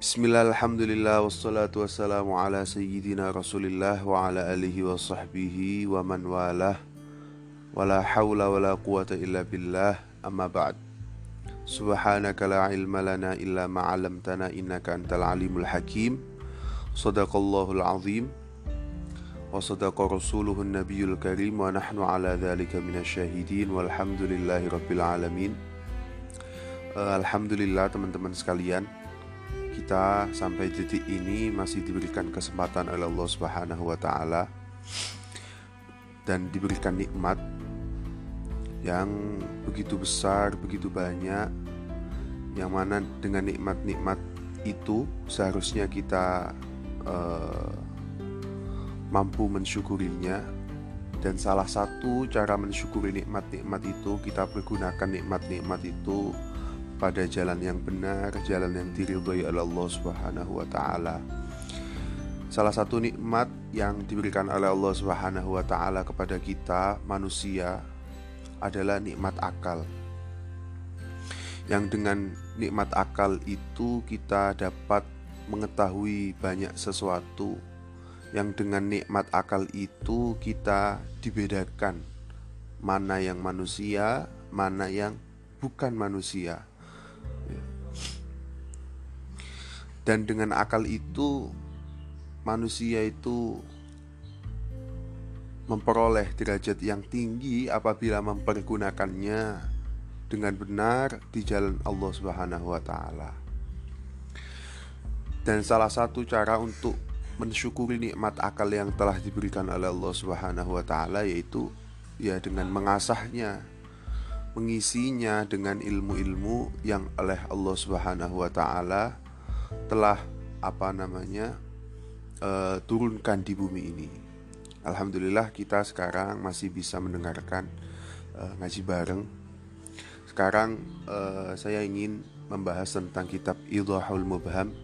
Bismillah, alhamdulillah, wassalatu wassalamu ala sayyidina rasulillah wa ala alihi wa sahbihi wa man walah. Wa la hawla wa la quwata illa billah amma ba'd. Subhanaka la ilma lana illa ma'alamtana innaka antal alimul hakim. Sadaqallahul azim. Wa sadaqa rasuluhun nabiyul karim Wa nahnu ala dhalika minasyahidin Walhamdulillahi rabbil alamin. Uh, Alhamdulillah teman-teman sekalian kita sampai detik ini masih diberikan kesempatan oleh Allah Subhanahu wa taala dan diberikan nikmat yang begitu besar, begitu banyak yang mana dengan nikmat-nikmat itu seharusnya kita uh, mampu mensyukurinya. Dan salah satu cara mensyukuri nikmat-nikmat itu kita pergunakan nikmat-nikmat itu pada jalan yang benar, jalan yang diridhoi oleh Allah Subhanahu wa taala. Salah satu nikmat yang diberikan oleh Allah Subhanahu wa taala kepada kita manusia adalah nikmat akal. Yang dengan nikmat akal itu kita dapat mengetahui banyak sesuatu. Yang dengan nikmat akal itu kita dibedakan mana yang manusia, mana yang bukan manusia Dan dengan akal itu manusia itu memperoleh derajat yang tinggi apabila mempergunakannya dengan benar di jalan Allah Subhanahu wa taala. Dan salah satu cara untuk mensyukuri nikmat akal yang telah diberikan oleh Allah Subhanahu wa taala yaitu ya dengan mengasahnya, mengisinya dengan ilmu-ilmu yang oleh Allah Subhanahu wa taala telah apa namanya uh, turunkan di bumi ini. Alhamdulillah kita sekarang masih bisa mendengarkan uh, ngaji bareng. Sekarang uh, saya ingin membahas tentang kitab Idhahul Mubham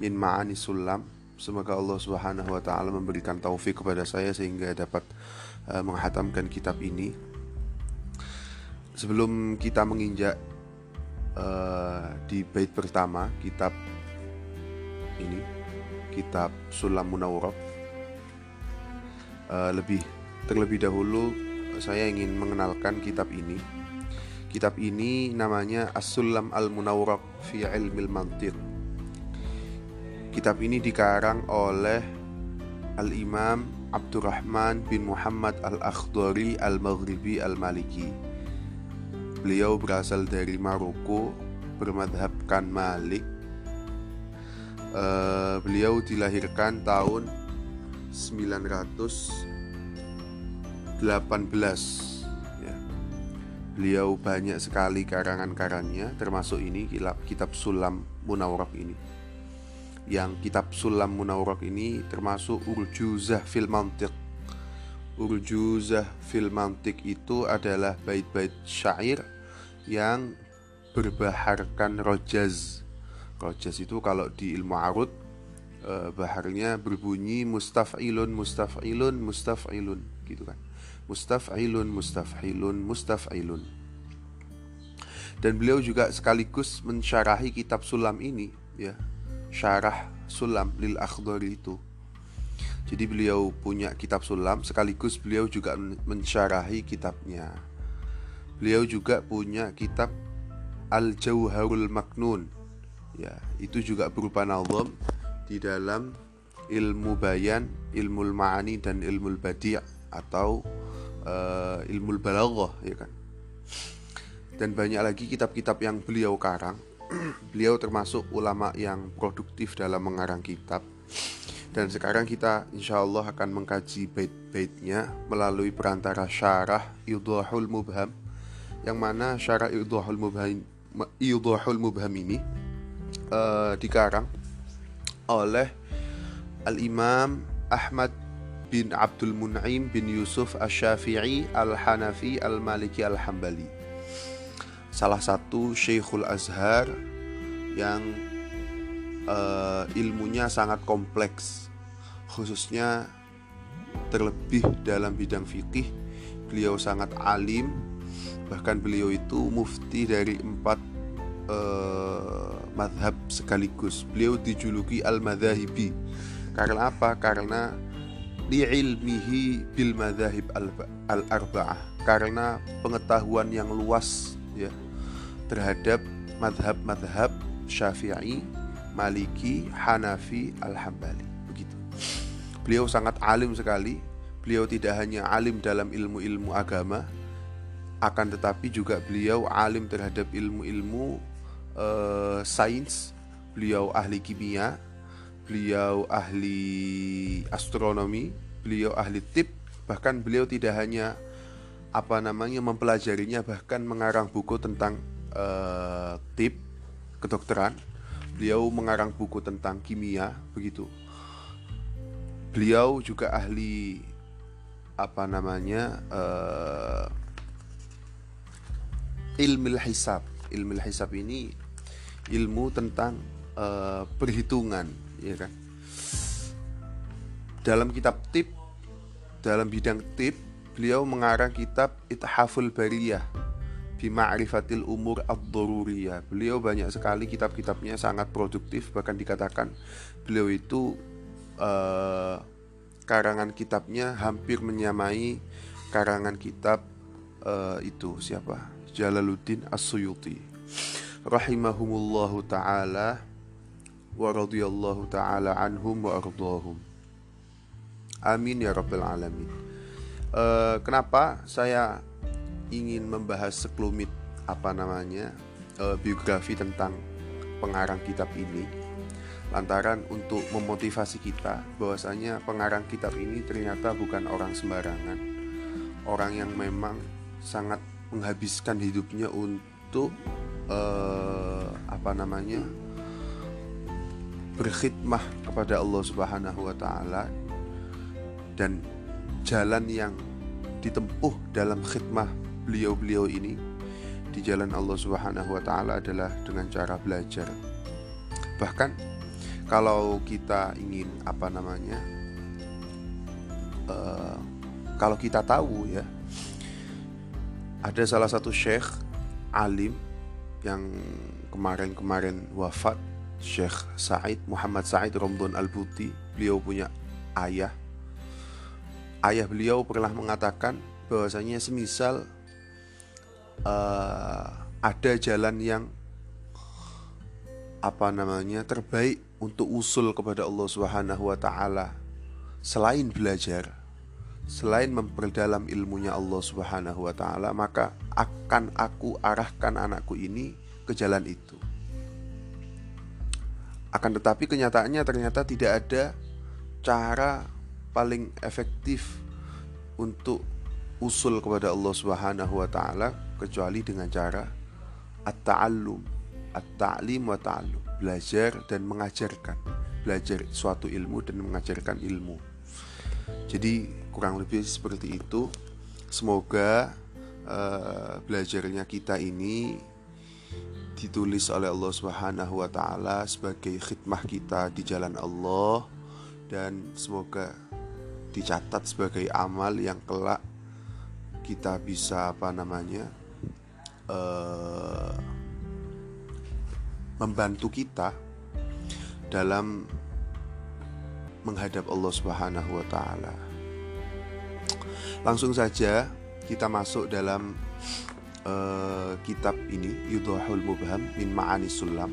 min Ma'ani Sulam. Semoga Allah Subhanahu wa taala memberikan taufik kepada saya sehingga dapat menghatamkan kitab ini. Sebelum kita menginjak uh, di bait pertama kitab ini kitab Sulam Munawwarah. Uh, lebih terlebih dahulu saya ingin mengenalkan kitab ini. Kitab ini namanya As-Sulam Al-Munawwarah fi Ilmil Mantiq kitab ini dikarang oleh Al-Imam Abdurrahman bin Muhammad Al-Akhdari Al-Maghribi Al-Maliki Beliau berasal dari Maroko bermadhabkan Malik uh, beliau dilahirkan tahun 918 ya. Beliau banyak sekali karangan-karangnya termasuk ini kitab Sulam Munawwarah ini. Yang kitab Sulam Munawwarah ini termasuk Urjuzah fil Mantiq. Urjuzah fil Mantiq itu adalah bait-bait syair yang berbaharkan rojaz Rojas itu kalau di ilmu arut eh, baharnya berbunyi mustaf'ilun mustaf'ilun mustaf'ilun gitu kan. Mustaf'ilun mustaf'ilun mustaf'ilun. Dan beliau juga sekaligus mensyarahi kitab Sulam ini ya. Syarah Sulam lil Akhdari itu. Jadi beliau punya kitab Sulam sekaligus beliau juga mensyarahi kitabnya. Beliau juga punya kitab Al-Jauharul Maknun ya itu juga berupa nazam di dalam ilmu bayan, ilmu ma'ani dan ilmu badi' atau uh, ilmu balaghah ya kan. Dan banyak lagi kitab-kitab yang beliau karang. beliau termasuk ulama yang produktif dalam mengarang kitab. Dan sekarang kita insya Allah akan mengkaji bait-baitnya melalui perantara syarah Idhahul Mubham yang mana syarah Idhahul Mubham Idhahul Mubham ini uh, dikarang oleh Al-Imam Ahmad bin Abdul Mun'im bin Yusuf Asy-Syafi'i Al-Hanafi Al-Maliki Al-Hambali. Salah satu Syekhul Azhar yang uh, ilmunya sangat kompleks khususnya terlebih dalam bidang fikih beliau sangat alim bahkan beliau itu mufti dari empat uh, madhab sekaligus. Beliau dijuluki al-madhahibi. Karena apa? Karena ilmihi bil madhahib al-arba'ah. Karena pengetahuan yang luas ya terhadap madhab-madhab Syafi'i, Maliki, Hanafi, Al-Hambali. Begitu. Beliau sangat alim sekali. Beliau tidak hanya alim dalam ilmu-ilmu agama, akan tetapi juga beliau alim terhadap ilmu-ilmu uh, sains. Beliau ahli kimia, beliau ahli astronomi, beliau ahli tip, bahkan beliau tidak hanya apa namanya mempelajarinya bahkan mengarang buku tentang uh, tip kedokteran. Beliau mengarang buku tentang kimia begitu. Beliau juga ahli apa namanya uh, ilmu hisab. Ilmu hisab ini ilmu tentang uh, perhitungan, ya kan? Dalam kitab tip, dalam bidang tip, beliau mengarang kitab Ithaful Bariyah Bima'rifatil Umur Ad-Daruriyah. Beliau banyak sekali kitab-kitabnya sangat produktif bahkan dikatakan beliau itu uh, karangan kitabnya hampir menyamai karangan kitab uh, itu siapa? Jalaluddin As-Suyuti rahimahumullahu taala wa radhiyallahu taala anhum wa ardhahum. Amin ya rabbal alamin. Uh, kenapa saya ingin membahas sekelumit apa namanya uh, biografi tentang pengarang kitab ini? Lantaran untuk memotivasi kita bahwasanya pengarang kitab ini ternyata bukan orang sembarangan, orang yang memang sangat menghabiskan hidupnya untuk uh, apa namanya berkhidmah kepada Allah Subhanahu wa taala dan jalan yang ditempuh dalam khidmah beliau-beliau ini di jalan Allah Subhanahu wa taala adalah dengan cara belajar. Bahkan kalau kita ingin apa namanya uh, kalau kita tahu ya ada salah satu syekh alim yang kemarin-kemarin wafat Syekh Said Muhammad Said Romdon Al-Buti. Beliau punya ayah. Ayah beliau pernah mengatakan bahwasanya semisal uh, ada jalan yang apa namanya terbaik untuk usul kepada Allah Subhanahu wa taala selain belajar selain memperdalam ilmunya Allah Subhanahu wa taala, maka akan aku arahkan anakku ini ke jalan itu. Akan tetapi kenyataannya ternyata tidak ada cara paling efektif untuk usul kepada Allah Subhanahu wa taala kecuali dengan cara at-ta'allum, at-ta'lim wa ta'allum, belajar dan mengajarkan, belajar suatu ilmu dan mengajarkan ilmu. Jadi kurang lebih seperti itu semoga uh, belajarnya kita ini ditulis oleh Allah Subhanahu wa taala sebagai khidmah kita di jalan Allah dan semoga dicatat sebagai amal yang kelak kita bisa apa namanya uh, membantu kita dalam menghadap Allah Subhanahu wa taala. Langsung saja kita masuk dalam uh, kitab ini Yudhahul Mubham min Ma'ani Sulam.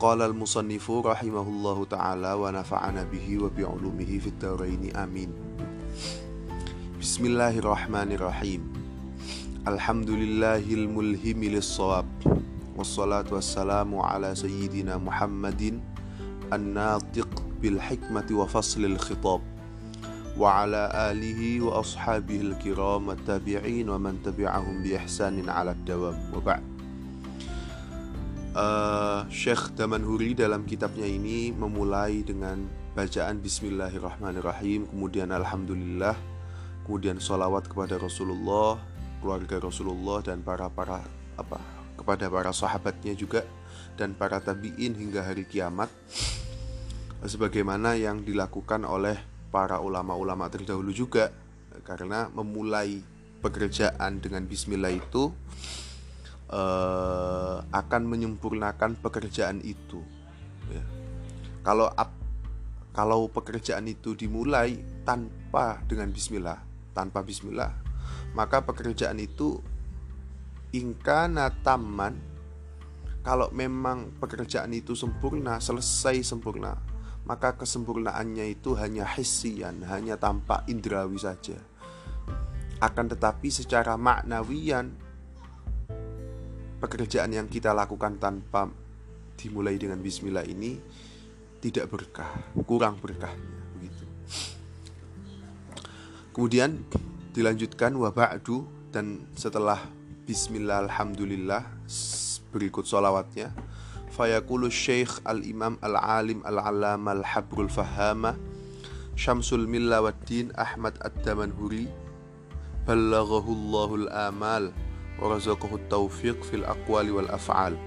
Qala al-musannifu rahimahullahu taala wa nafa'ana bihi wa bi ulumihi fid amin. Bismillahirrahmanirrahim. Alhamdulillahil mulhimi lis-shawab. Wassalatu wassalamu ala sayyidina Muhammadin an-natiq bil hikmati wa faslil khitab وعلى آله وأصحابه الكرام التابعين ومن تبعهم بإحسان على الدوام وبعد uh, Syekh Damanhuri dalam kitabnya ini memulai dengan bacaan Bismillahirrahmanirrahim kemudian Alhamdulillah kemudian sholawat kepada Rasulullah keluarga Rasulullah dan para para apa kepada para sahabatnya juga dan para tabiin hingga hari kiamat sebagaimana yang dilakukan oleh para ulama-ulama terdahulu juga karena memulai pekerjaan dengan bismillah itu uh, akan menyempurnakan pekerjaan itu. Ya. Kalau kalau pekerjaan itu dimulai tanpa dengan Bismillah, tanpa Bismillah, maka pekerjaan itu ingkana taman. Kalau memang pekerjaan itu sempurna, selesai sempurna, maka kesempurnaannya itu hanya hisian, hanya tampak indrawi saja. Akan tetapi secara maknawian pekerjaan yang kita lakukan tanpa dimulai dengan bismillah ini tidak berkah, kurang berkahnya begitu. Kemudian dilanjutkan wa ba'du dan setelah bismillah alhamdulillah berikut solawatnya fayaqulu syekh al-imam al-alim al-alam al-habrul fahama syamsul milla din Ahmad ad-Damanhuri ballaghahu al-amal wa razaqahu taufiq fil aqwali wal af'al.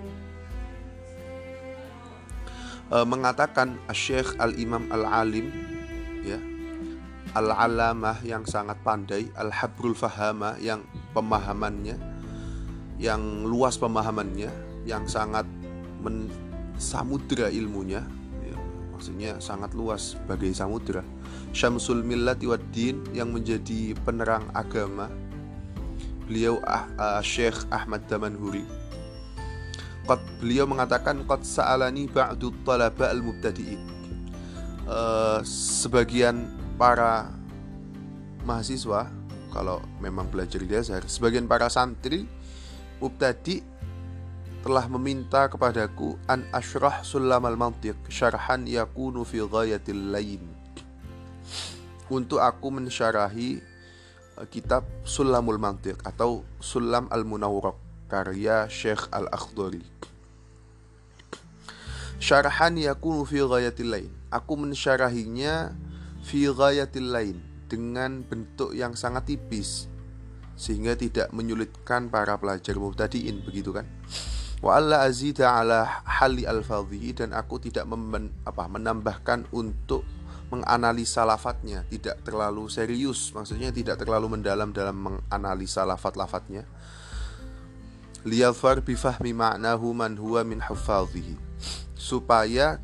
E, mengatakan Syekh Al-Imam Al-Alim ya Al-Alamah yang sangat pandai Al-Habrul Fahama yang pemahamannya yang luas pemahamannya yang sangat men samudra ilmunya ya, maksudnya sangat luas bagai samudra. Syamsul Millati Waddin yang menjadi penerang agama. Beliau ah, uh, Syekh Ahmad Damanhuri. Qad, beliau mengatakan qad sa'alani ba'du talaba al-mubtadi'in uh, sebagian para mahasiswa kalau memang belajar di dasar sebagian para santri mubtadi telah meminta kepadaku an ashrah sulam al mantiq syarhan yakunu fi ghayatil lain untuk aku mensyarahi kitab Sulamul Mantiq atau Sulam Al-Munawwaq karya Syekh Al-Akhdari. Syarahan yakunu fi ghayatil lain. Aku mensyarahinya fi ghayatil lain dengan bentuk yang sangat tipis sehingga tidak menyulitkan para pelajar mubtadiin begitu kan. Wa alla azida ala hali al dan aku tidak memen, apa, menambahkan untuk menganalisa lafadznya tidak terlalu serius. Maksudnya tidak terlalu mendalam dalam menganalisa lafadz-lafadznya liyadhar bifahmi ma'nahu man huwa min hufadhihi. Supaya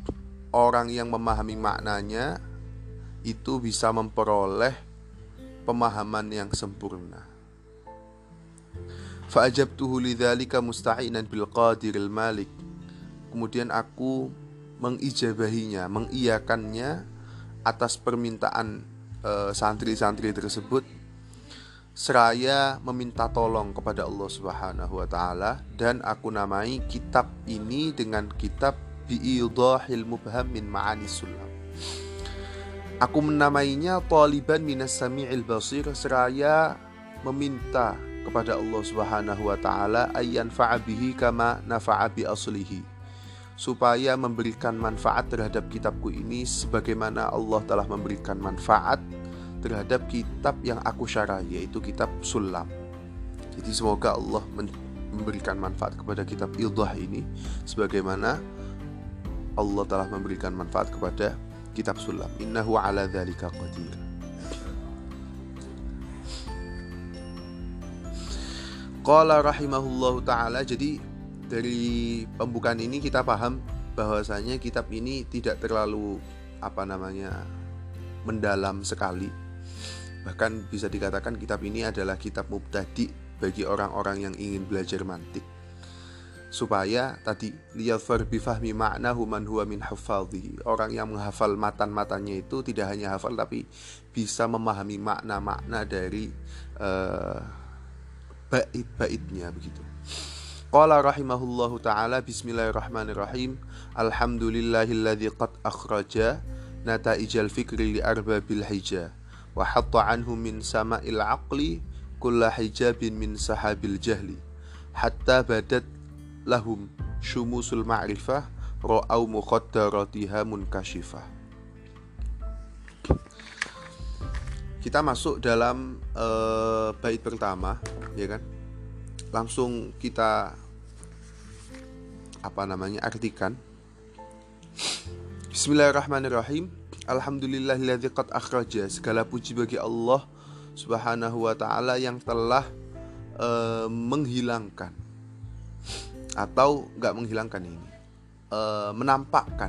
orang yang memahami maknanya itu bisa memperoleh pemahaman yang sempurna fa'ajabtuhu lidzalika musta'inan bil qadiril malik. Kemudian aku mengijabahinya mengiyakannya atas permintaan eh, santri-santri uh, tersebut. Seraya meminta tolong kepada Allah Subhanahu wa taala. Dan aku namai kitab ini dengan kitab biidahil mubham min ma'ani sulam. Aku menamainya taliban minas sami'il basir seraya meminta kepada Allah Subhanahu wa taala ayyan fa'abihi kama nafa'a bi aslihi supaya memberikan manfaat terhadap kitabku ini sebagaimana Allah telah memberikan manfaat terhadap kitab yang aku syarah yaitu kitab Sulam. Jadi semoga Allah memberikan manfaat kepada kitab Ildah ini sebagaimana Allah telah memberikan manfaat kepada kitab Sulam. Innahu ala dzalika qadir. Qala rahimahullahu taala jadi dari pembukaan ini kita paham bahwasanya kitab ini tidak terlalu apa namanya mendalam sekali. Bahkan bisa dikatakan kitab ini adalah kitab mubtadi bagi orang-orang yang ingin belajar mantik. Supaya tadi liyadfar bifahmi maknahu man huwa min hafadhihi. Orang yang menghafal matan-matannya itu tidak hanya hafal tapi bisa memahami makna-makna dari uh, bait-baitnya begitu. Qala rahimahullahu taala bismillahirrahmanirrahim Alhamdulillahilladzi qad akhraja nataijal fikri li arbabil hija wa hatta anhum min sama'il aqli kulla hijabin min sahabil jahli hatta badat lahum syumusul ma'rifah ra'au muqaddaratiha munkashifah kita masuk dalam uh, bait pertama ya kan? Langsung kita apa namanya artikan. Bismillahirrahmanirrahim. Alhamdulillahilladzi qad akhraja segala puji bagi Allah Subhanahu wa taala yang telah uh, menghilangkan atau nggak menghilangkan ini e, menampakkan.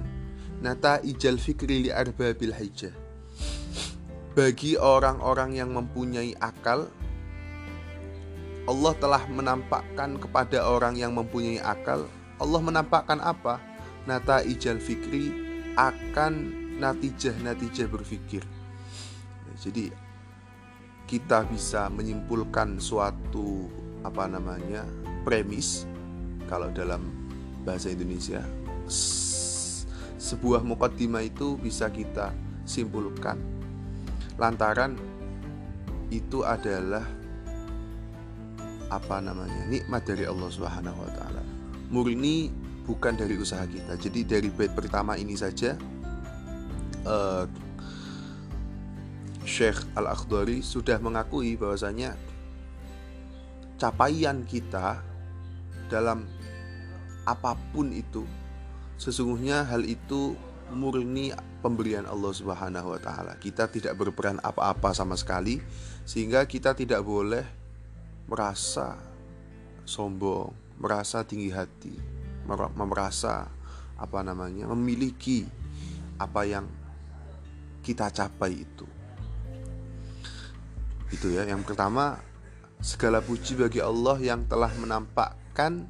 Nata ijal fikri li arbabil hijjah bagi orang-orang yang mempunyai akal Allah telah menampakkan kepada orang yang mempunyai akal Allah menampakkan apa? Nata ijal fikri akan natijah-natijah berpikir jadi kita bisa menyimpulkan suatu apa namanya premis kalau dalam bahasa Indonesia sebuah mukaddimah itu bisa kita simpulkan lantaran itu adalah apa namanya nikmat dari Allah Subhanahu wa taala. Murni bukan dari usaha kita. Jadi dari bait pertama ini saja uh, Syekh Al-Akhdari sudah mengakui bahwasanya capaian kita dalam apa pun itu sesungguhnya hal itu murni pemberian Allah Subhanahu wa taala. Kita tidak berperan apa-apa sama sekali sehingga kita tidak boleh merasa sombong, merasa tinggi hati, merasa apa namanya? memiliki apa yang kita capai itu. Itu ya, yang pertama segala puji bagi Allah yang telah menampakkan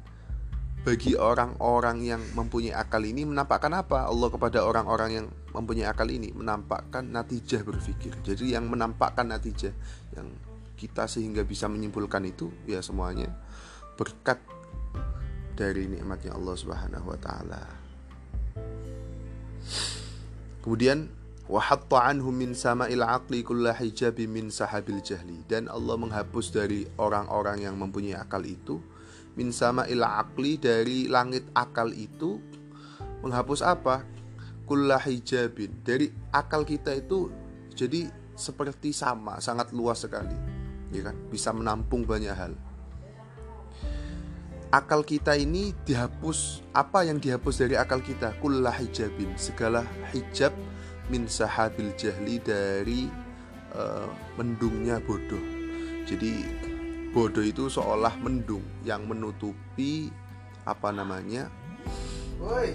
bagi orang-orang yang mempunyai akal ini menampakkan apa? Allah kepada orang-orang yang mempunyai akal ini menampakkan natijah berpikir. Jadi yang menampakkan natijah yang kita sehingga bisa menyimpulkan itu ya semuanya berkat dari nikmatnya Allah Subhanahu wa taala. Kemudian wahatta anhum min sama'il aqli kulla hijabi min sahabil jahli dan Allah menghapus dari orang-orang yang mempunyai akal itu min sama ila akli dari langit akal itu menghapus apa? Kullah hijabin. Dari akal kita itu jadi seperti sama, sangat luas sekali. Ya kan? Bisa menampung banyak hal. Akal kita ini dihapus apa yang dihapus dari akal kita? Kullah hijabin. Segala hijab min sahabil jahli dari uh, mendungnya bodoh. Jadi bodoh itu seolah mendung yang menutupi apa namanya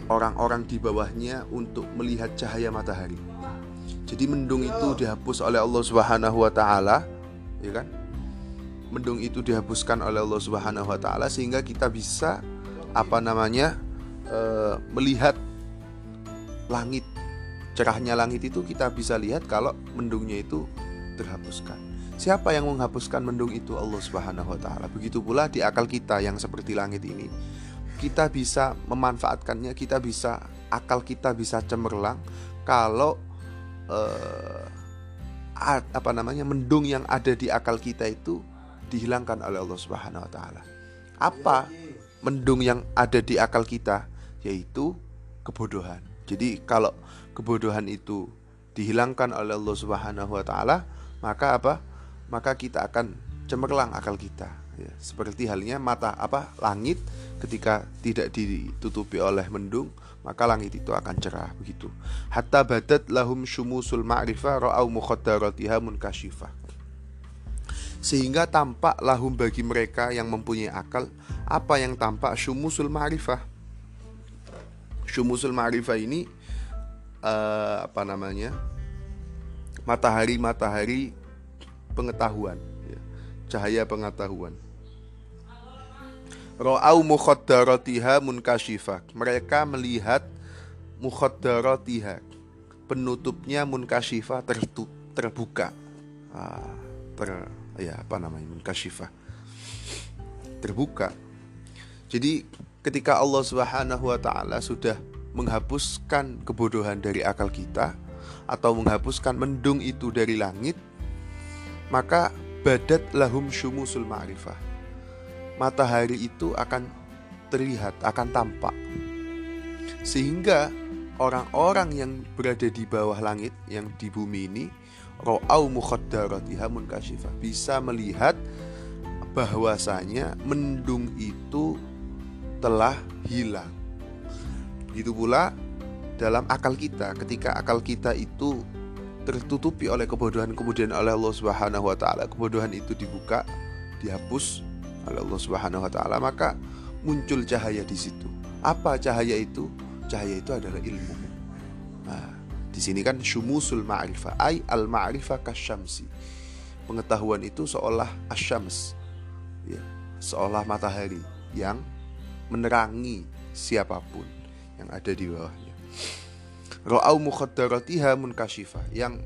orang-orang di bawahnya untuk melihat cahaya matahari. Jadi mendung itu dihapus oleh Allah Subhanahu wa taala, ya kan? Mendung itu dihapuskan oleh Allah Subhanahu wa taala sehingga kita bisa apa namanya? E, melihat langit. Cerahnya langit itu kita bisa lihat kalau mendungnya itu terhapuskan. Siapa yang menghapuskan mendung itu? Allah Subhanahu wa taala. Begitu pula di akal kita yang seperti langit ini. Kita bisa memanfaatkannya, kita bisa akal kita bisa cemerlang kalau eh, apa namanya? mendung yang ada di akal kita itu dihilangkan oleh Allah Subhanahu wa taala. Apa mendung yang ada di akal kita? Yaitu kebodohan. Jadi kalau kebodohan itu dihilangkan oleh Allah Subhanahu wa taala, maka apa? Maka kita akan cemerlang akal kita. Ya, seperti halnya mata apa langit ketika tidak ditutupi oleh mendung maka langit itu akan cerah begitu. Hatta badat lahum syumusul ma'rifah ra'au mukhaddaratiha munkashifah sehingga tampak lahum bagi mereka yang mempunyai akal apa yang tampak syumusul ma'rifah? Syumusul ma'rifah ini uh, apa namanya matahari-matahari pengetahuan ya. cahaya pengetahuan. Ra'au mukhaddaratiha munkashifah Mereka melihat mukhaddaratiha Penutupnya munkashifah terbuka. Ah, ter, ya apa namanya munkashifah terbuka. Jadi ketika Allah Subhanahu wa taala sudah menghapuskan kebodohan dari akal kita atau menghapuskan mendung itu dari langit maka badat lahum syumusul ma'rifah. Matahari itu akan terlihat, akan tampak. Sehingga orang-orang yang berada di bawah langit, yang di bumi ini, ro'au mukhaddaratiha munkashifah, bisa melihat bahwasanya mendung itu telah hilang. Begitu pula dalam akal kita, ketika akal kita itu tertutupi oleh kebodohan kemudian oleh Allah Subhanahu wa taala kebodohan itu dibuka dihapus oleh Allah Subhanahu wa taala maka muncul cahaya di situ. Apa cahaya itu? Cahaya itu adalah ilmu. Nah, di sini kan syumusul ma'rifah, ay al ma'rifah kasyamsi. Pengetahuan itu seolah asyams, ya, seolah matahari yang menerangi siapa pun yang ada di bawahnya. Munkashifah. Yang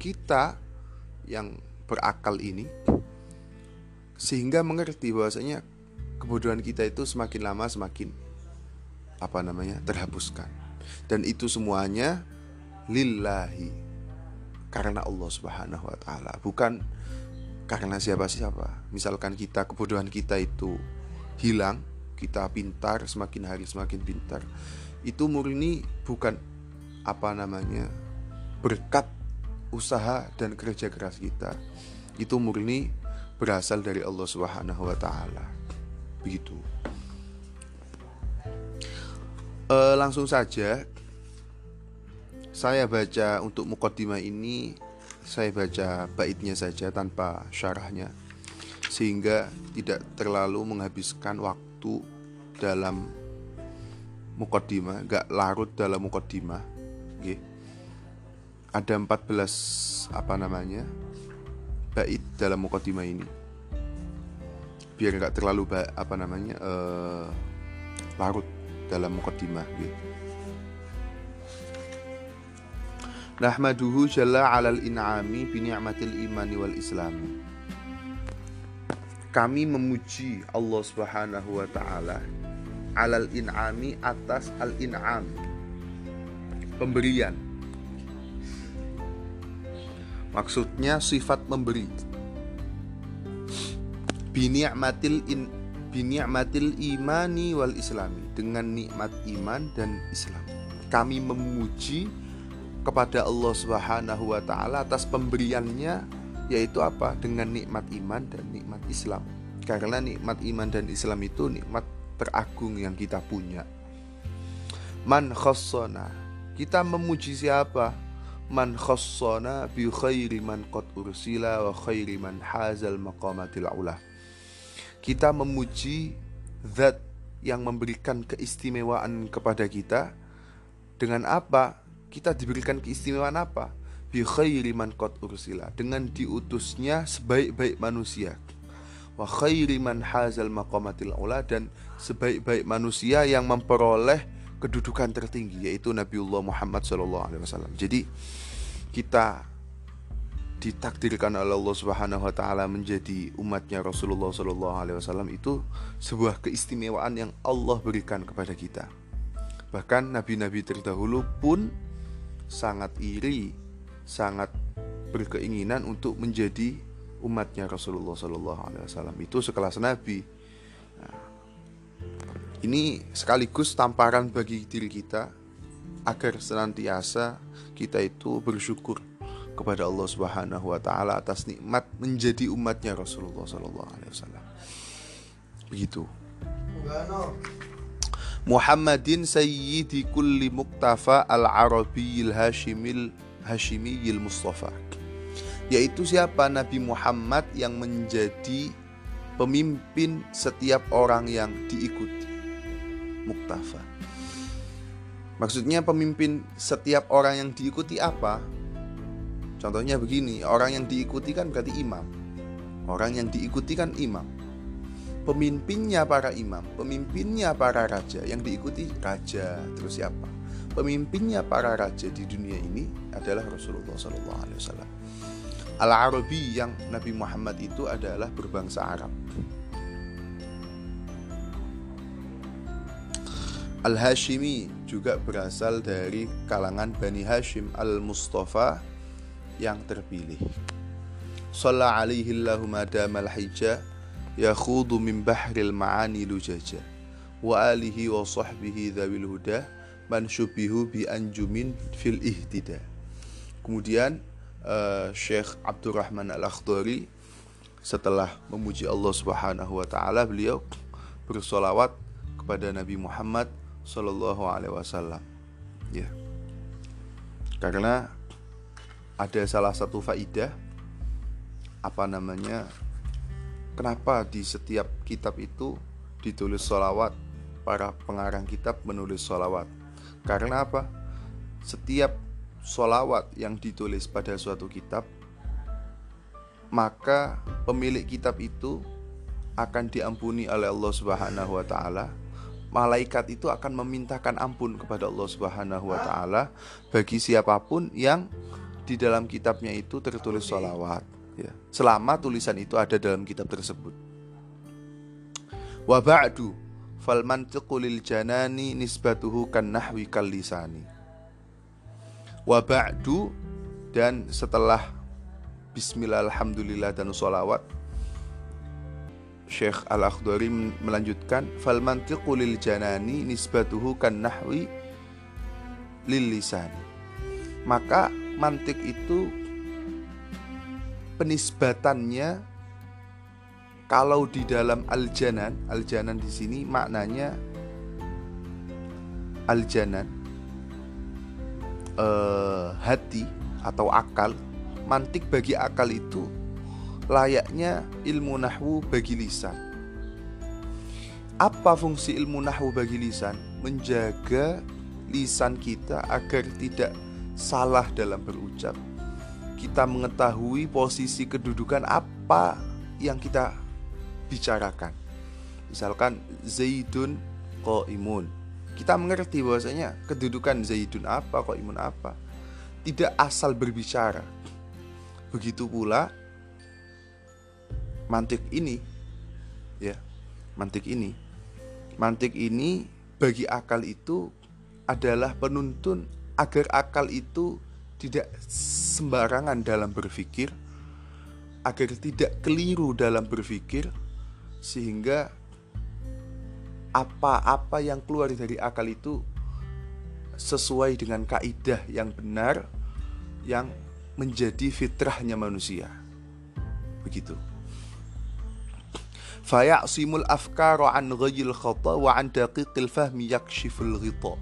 kita yang berakal ini sehingga mengerti bahwasanya kebodohan kita itu semakin lama semakin apa namanya terhapuskan. Dan itu semuanya lillahi karena Allah Subhanahu wa taala bukan karena siapa-siapa. Misalkan kita kebodohan kita itu hilang kita pintar semakin hari semakin pintar. Itu murni bukan apa namanya berkat usaha dan kerja keras kita itu murni berasal dari Allah Subhanahu wa taala. Begitu. E, langsung saja saya baca untuk mukaddimah ini saya baca baitnya saja tanpa syarahnya sehingga tidak terlalu menghabiskan waktu dalam mukaddimah, gak larut dalam mukaddimah. Okay. Ada 14 apa namanya? bait dalam mukaddimah ini biar nggak terlalu apa namanya uh, larut dalam mukaddimah gitu. Nahmaduhu jalla alal in'ami bi ni'matil imani wal islami. Kami memuji Allah Subhanahu wa taala alal in'ami atas al in'am. Pemberian Maksudnya sifat memberi. Bini'matil in bini'matil imani wal islami dengan nikmat iman dan Islam. Kami memuji kepada Allah Subhanahu wa taala atas pemberiannya yaitu apa? Dengan nikmat iman dan nikmat Islam. Karena nikmat iman dan Islam itu nikmat teragung yang kita punya. Man khassana. Kita memuji siapa? man khassana bi khairi man qad ursila wa khairi man hazal maqamatil ula. Kita memuji zat yang memberikan keistimewaan kepada kita dengan apa? Kita diberikan keistimewaan apa? Bi khairi man qad ursila, dengan diutusnya sebaik-baik manusia. Wa khairi man hazal maqamatil ula dan sebaik-baik manusia yang memperoleh kedudukan tertinggi yaitu Nabiullah Muhammad SAW. Jadi kita ditakdirkan oleh Allah Subhanahu wa taala menjadi umatnya Rasulullah sallallahu alaihi wasallam itu sebuah keistimewaan yang Allah berikan kepada kita. Bahkan nabi-nabi terdahulu pun sangat iri, sangat berkeinginan untuk menjadi umatnya Rasulullah sallallahu alaihi wasallam. Itu sekelas nabi. Ini sekaligus tamparan bagi diri kita agar senantiasa kita itu bersyukur kepada Allah Subhanahu wa taala atas nikmat menjadi umatnya Rasulullah sallallahu alaihi wasallam. Begitu. Muhammadin sayyidi kulli muktafa al-arabiyil hashimil hashimiyil mustafa. Yaitu siapa Nabi Muhammad yang menjadi pemimpin setiap orang yang diikuti muktafa. Maksudnya pemimpin setiap orang yang diikuti apa? Contohnya begini, orang yang diikuti kan berarti imam. Orang yang diikuti kan imam. Pemimpinnya para imam, pemimpinnya para raja, yang diikuti raja terus siapa? Pemimpinnya para raja di dunia ini adalah Rasulullah Sallallahu Alaihi Wasallam. Al Arabi yang Nabi Muhammad itu adalah berbangsa Arab. Al-Hashimi juga berasal dari kalangan Bani Hashim Al-Mustafa yang terpilih. Salla alaihi Allahumma damal hija yakhudu min bahril ma'ani lujaja wa alihi wa sahbihi dhawil huda man syubihu bi anjumin fil ihtida. Kemudian uh, Syekh Abdurrahman Al-Akhdari setelah memuji Allah Subhanahu wa taala beliau bersolawat kepada Nabi Muhammad Shallallahu Alaihi Wasallam. Ya, karena ada salah satu faidah apa namanya? Kenapa di setiap kitab itu ditulis solawat para pengarang kitab menulis solawat karena apa setiap solawat yang ditulis pada suatu kitab maka pemilik kitab itu akan diampuni oleh Allah Subhanahu wa taala. Malaikat itu akan memintakan ampun kepada Allah Subhanahu wa taala bagi siapa pun yang di dalam kitabnya itu tertulis sholawat ya. Selama tulisan itu ada dalam kitab tersebut. Wa ba'du fal mantiqu lil janani nisbatuhu kan nahwi kal lisani. Wa ba'du dan setelah bismillah alhamdulillah dan sholawat Syekh Al-Akhdari melanjutkan fal mantiqu lil janani nisbatuhu kan nahwi lil lisani. Maka mantik itu penisbatannya kalau di dalam al-janan, al-janan di sini maknanya al-janan uh, hati atau akal. Mantik bagi akal itu layaknya ilmu nahwu bagi lisan. Apa fungsi ilmu nahwu bagi lisan? Menjaga lisan kita agar tidak salah dalam berucap. Kita mengetahui posisi kedudukan apa yang kita bicarakan. Misalkan Zaidun imun. Kita mengerti bahwasanya kedudukan Zaidun apa, imun apa. Tidak asal berbicara. Begitu pula mantik ini ya mantik ini mantik ini bagi akal itu adalah penuntun agar akal itu tidak sembarangan dalam berpikir agar tidak keliru dalam berpikir sehingga apa-apa yang keluar dari akal itu sesuai dengan kaidah yang benar yang menjadi fitrahnya manusia. Begitu fayasimul afkara an ghayil khata wa an daqiqil fahmi yakshiful ghita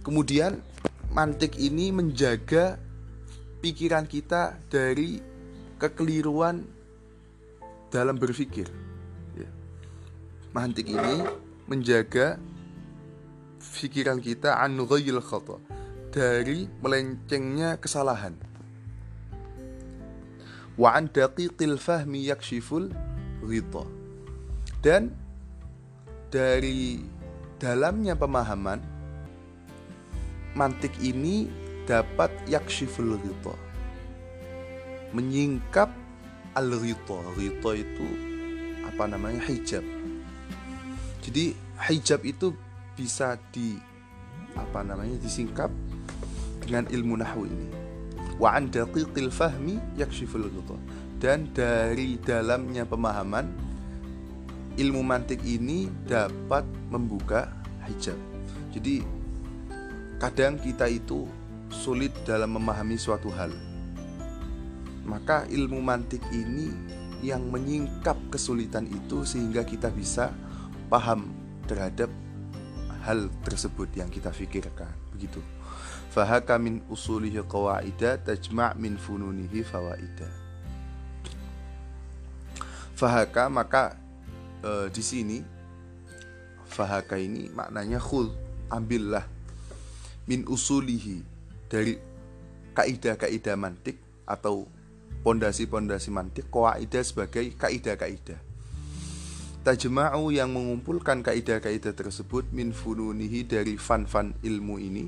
kemudian mantik ini menjaga pikiran kita dari kekeliruan dalam berpikir. Ya. mantik ini menjaga pikiran kita an ghayil khata dari melencengnya kesalahan. Wa an daqiqil fahmi yakshiful ridha. Dan dari dalamnya pemahaman mantik ini dapat yakshiful ridha. Menyingkap al ridha. Ridha itu apa namanya? hijab. Jadi hijab itu bisa di apa namanya disingkap dengan ilmu nahwu ini. Wa an daqiqil fahmi yakshiful ghita dan dari dalamnya pemahaman ilmu mantik ini dapat membuka hijab. Jadi kadang kita itu sulit dalam memahami suatu hal. Maka ilmu mantik ini yang menyingkap kesulitan itu sehingga kita bisa paham terhadap hal tersebut yang kita pikirkan. Begitu. Fahaka min usulihi qawaida tajma' min fununihi fawaida fahaka maka e, di sini fahaka ini maknanya khul ambillah min usulihi dari kaidah-kaidah mantik atau pondasi-pondasi mantik kaidah sebagai kaidah-kaidah tajma'u yang mengumpulkan kaidah-kaidah tersebut min fununihi dari fan-fan ilmu ini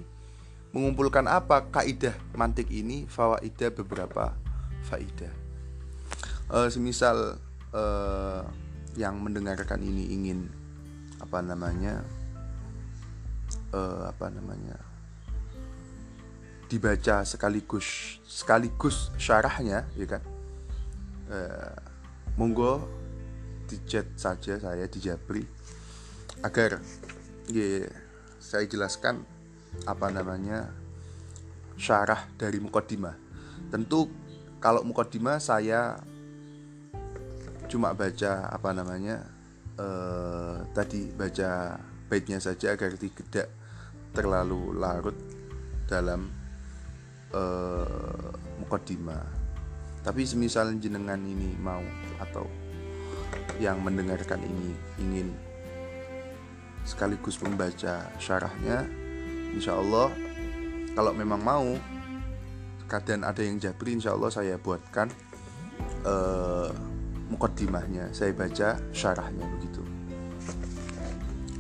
mengumpulkan apa kaidah mantik ini fawaidah beberapa faidah uh, semisal uh, yang mendengarkan ini ingin apa namanya uh, apa namanya dibaca sekaligus sekaligus syarahnya ya kan? Uh, monggo di chat saja saya di Jabri agar ya, saya jelaskan apa namanya syarah dari mukodimah tentu kalau mukodimah saya cuma baca apa namanya uh, tadi baca baitnya saja agar tidak terlalu larut dalam uh, mukaddimah. Tapi semisal jenengan ini mau atau yang mendengarkan ini ingin sekaligus membaca syarahnya insya Allah kalau memang mau kadang ada yang jabri insya Allah saya buatkan uh, mukaddimahnya saya baca syarahnya begitu.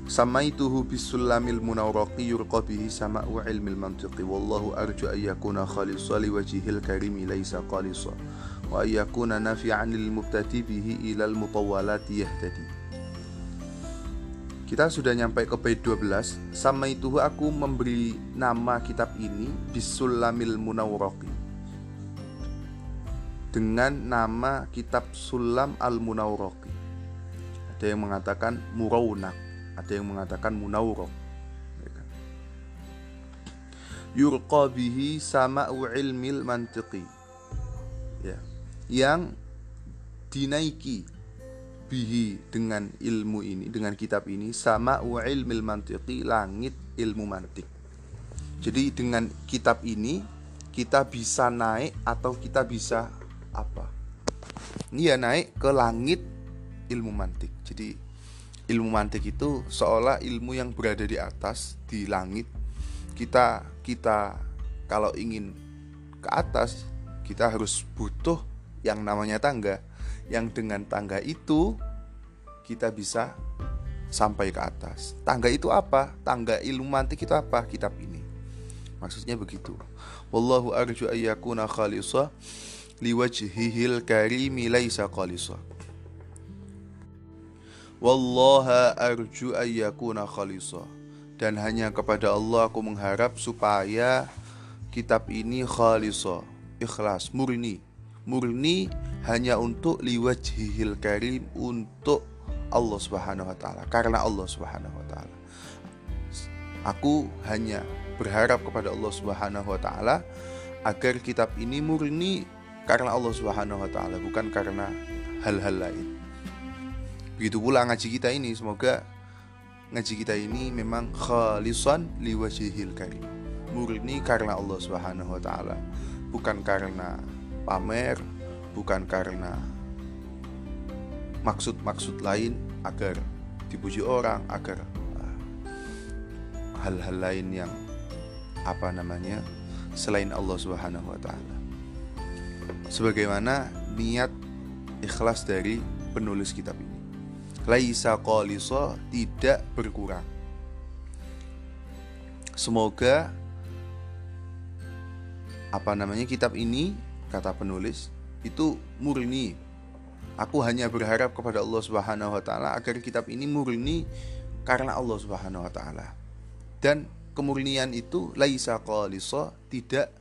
Samaituhu bisulamil munawraqi yurqa bihi sama'u ilmil mantiqi. Wallahu arju an yakuna khalisa liwajhil karimi laysa qalisa wa an yakuna nafi'an lil mubtadi bihi ilal mutawwalati yahtadi. Kita sudah nyampe ke bait 12 sama itu aku memberi nama kitab ini bisulamil munawraqi dengan nama kitab Sulam al-Munawraqi ada yang mengatakan Murawnak ada yang mengatakan Munawraq ya kan? yurqa bihi sama'u ilmil mantiqi. Ya. Yang dinaiki bihi dengan ilmu ini dengan kitab ini sama ilmil mantiqi langit ilmu mantik jadi dengan kitab ini kita bisa naik atau kita bisa apa ya naik ke langit ilmu mantik jadi ilmu mantik itu seolah ilmu yang berada di atas di langit kita kita kalau ingin ke atas kita harus butuh yang namanya tangga yang dengan tangga itu kita bisa sampai ke atas. Tangga itu apa? Tangga ilmu mantik itu apa? Kitab ini. Maksudnya begitu. Wallahu arju ayyakuna khalisa liwajhihil karimi laisa khalisa. Wallaha arju ayyakuna khalisa. Dan hanya kepada Allah aku mengharap supaya kitab ini khalisa, ikhlas, murni. Murni hanya untuk liwajhihil karim untuk Allah Subhanahu wa taala, karena Allah Subhanahu wa taala. Aku hanya berharap kepada Allah Subhanahu wa taala agar kitab ini murni karena Allah Subhanahu wa taala, bukan karena hal-hal lain. Begitu pula ngaji kita ini, semoga ngaji kita ini memang khalisan liwajhil karim. Murni karena Allah Subhanahu wa taala, bukan karena pamer, bukan karena maksud-maksud lain agar dipuji orang, agar ah, hal-hal lain yang apa namanya selain Allah Subhanahu wa taala. Sebagaimana niat ikhlas dari penulis kitab ini. Laisa qalisa tidak berkurang. Semoga apa namanya kitab ini kata penulis itu murni Aku hanya berharap kepada Allah Subhanahu wa taala agar kitab ini murni karena Allah Subhanahu wa taala. Dan kemurnian itu laisa qalisa tidak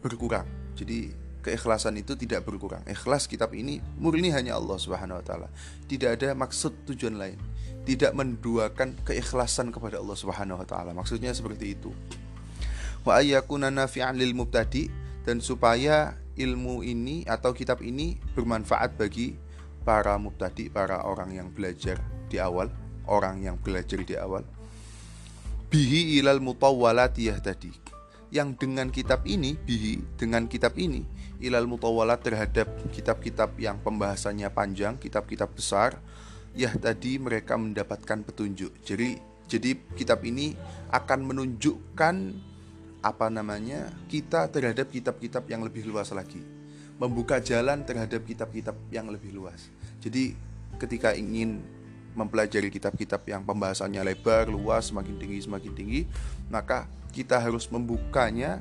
berkurang. Jadi keikhlasan itu tidak berkurang. Ikhlas kitab ini murni hanya Allah Subhanahu wa taala. Tidak ada maksud tujuan lain. Tidak menduakan keikhlasan kepada Allah Subhanahu wa taala. Maksudnya seperti itu. Wa ayyakuna nafi'an lil mubtadi dan supaya ilmu ini atau kitab ini bermanfaat bagi para mubtadi, para orang yang belajar di awal, orang yang belajar di awal. Bihi ilal mutawwalatiyah tadi. Yang dengan kitab ini, bihi dengan kitab ini ilal mutawwalat terhadap kitab-kitab yang pembahasannya panjang, kitab-kitab besar, ya tadi mereka mendapatkan petunjuk. Jadi jadi kitab ini akan menunjukkan apa namanya kita terhadap kitab-kitab yang lebih luas lagi membuka jalan terhadap kitab-kitab yang lebih luas jadi ketika ingin mempelajari kitab-kitab yang pembahasannya lebar luas semakin tinggi semakin tinggi maka kita harus membukanya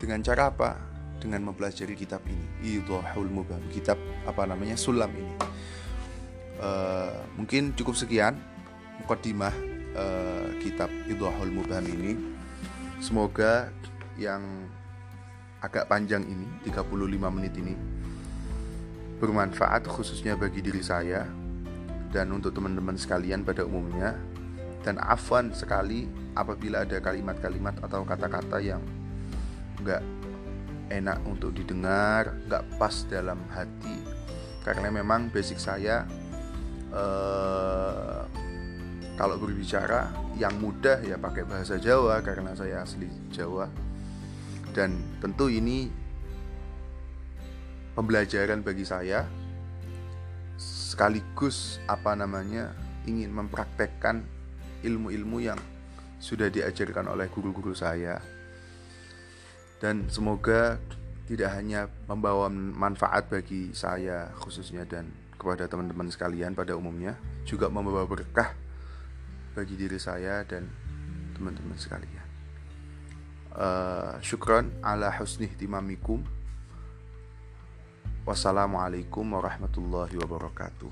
dengan cara apa? Dengan mempelajari kitab ini. Idhahul Mubham kitab apa namanya? Sulam ini. Uh, mungkin cukup sekian mukadimah uh, kitab Idhahul Mubham ini. Semoga yang agak panjang ini 35 menit ini bermanfaat khususnya bagi diri saya dan untuk teman-teman sekalian pada umumnya dan afwan sekali apabila ada kalimat-kalimat atau kata-kata yang nggak enak untuk didengar, nggak pas dalam hati. Karena memang basic saya eh, kalau berbicara yang mudah ya pakai bahasa Jawa karena saya asli Jawa. Dan tentu ini pembelajaran bagi saya sekaligus apa namanya ingin mempraktekkan ilmu-ilmu yang sudah diajarkan oleh guru-guru saya dan semoga tidak hanya membawa manfaat bagi saya khususnya dan kepada teman-teman sekalian pada umumnya juga membawa berkah bagi diri saya dan teman-teman sekalian. Uh, syukron ala husni timamikum. Wassalamualaikum warahmatullahi wabarakatuh.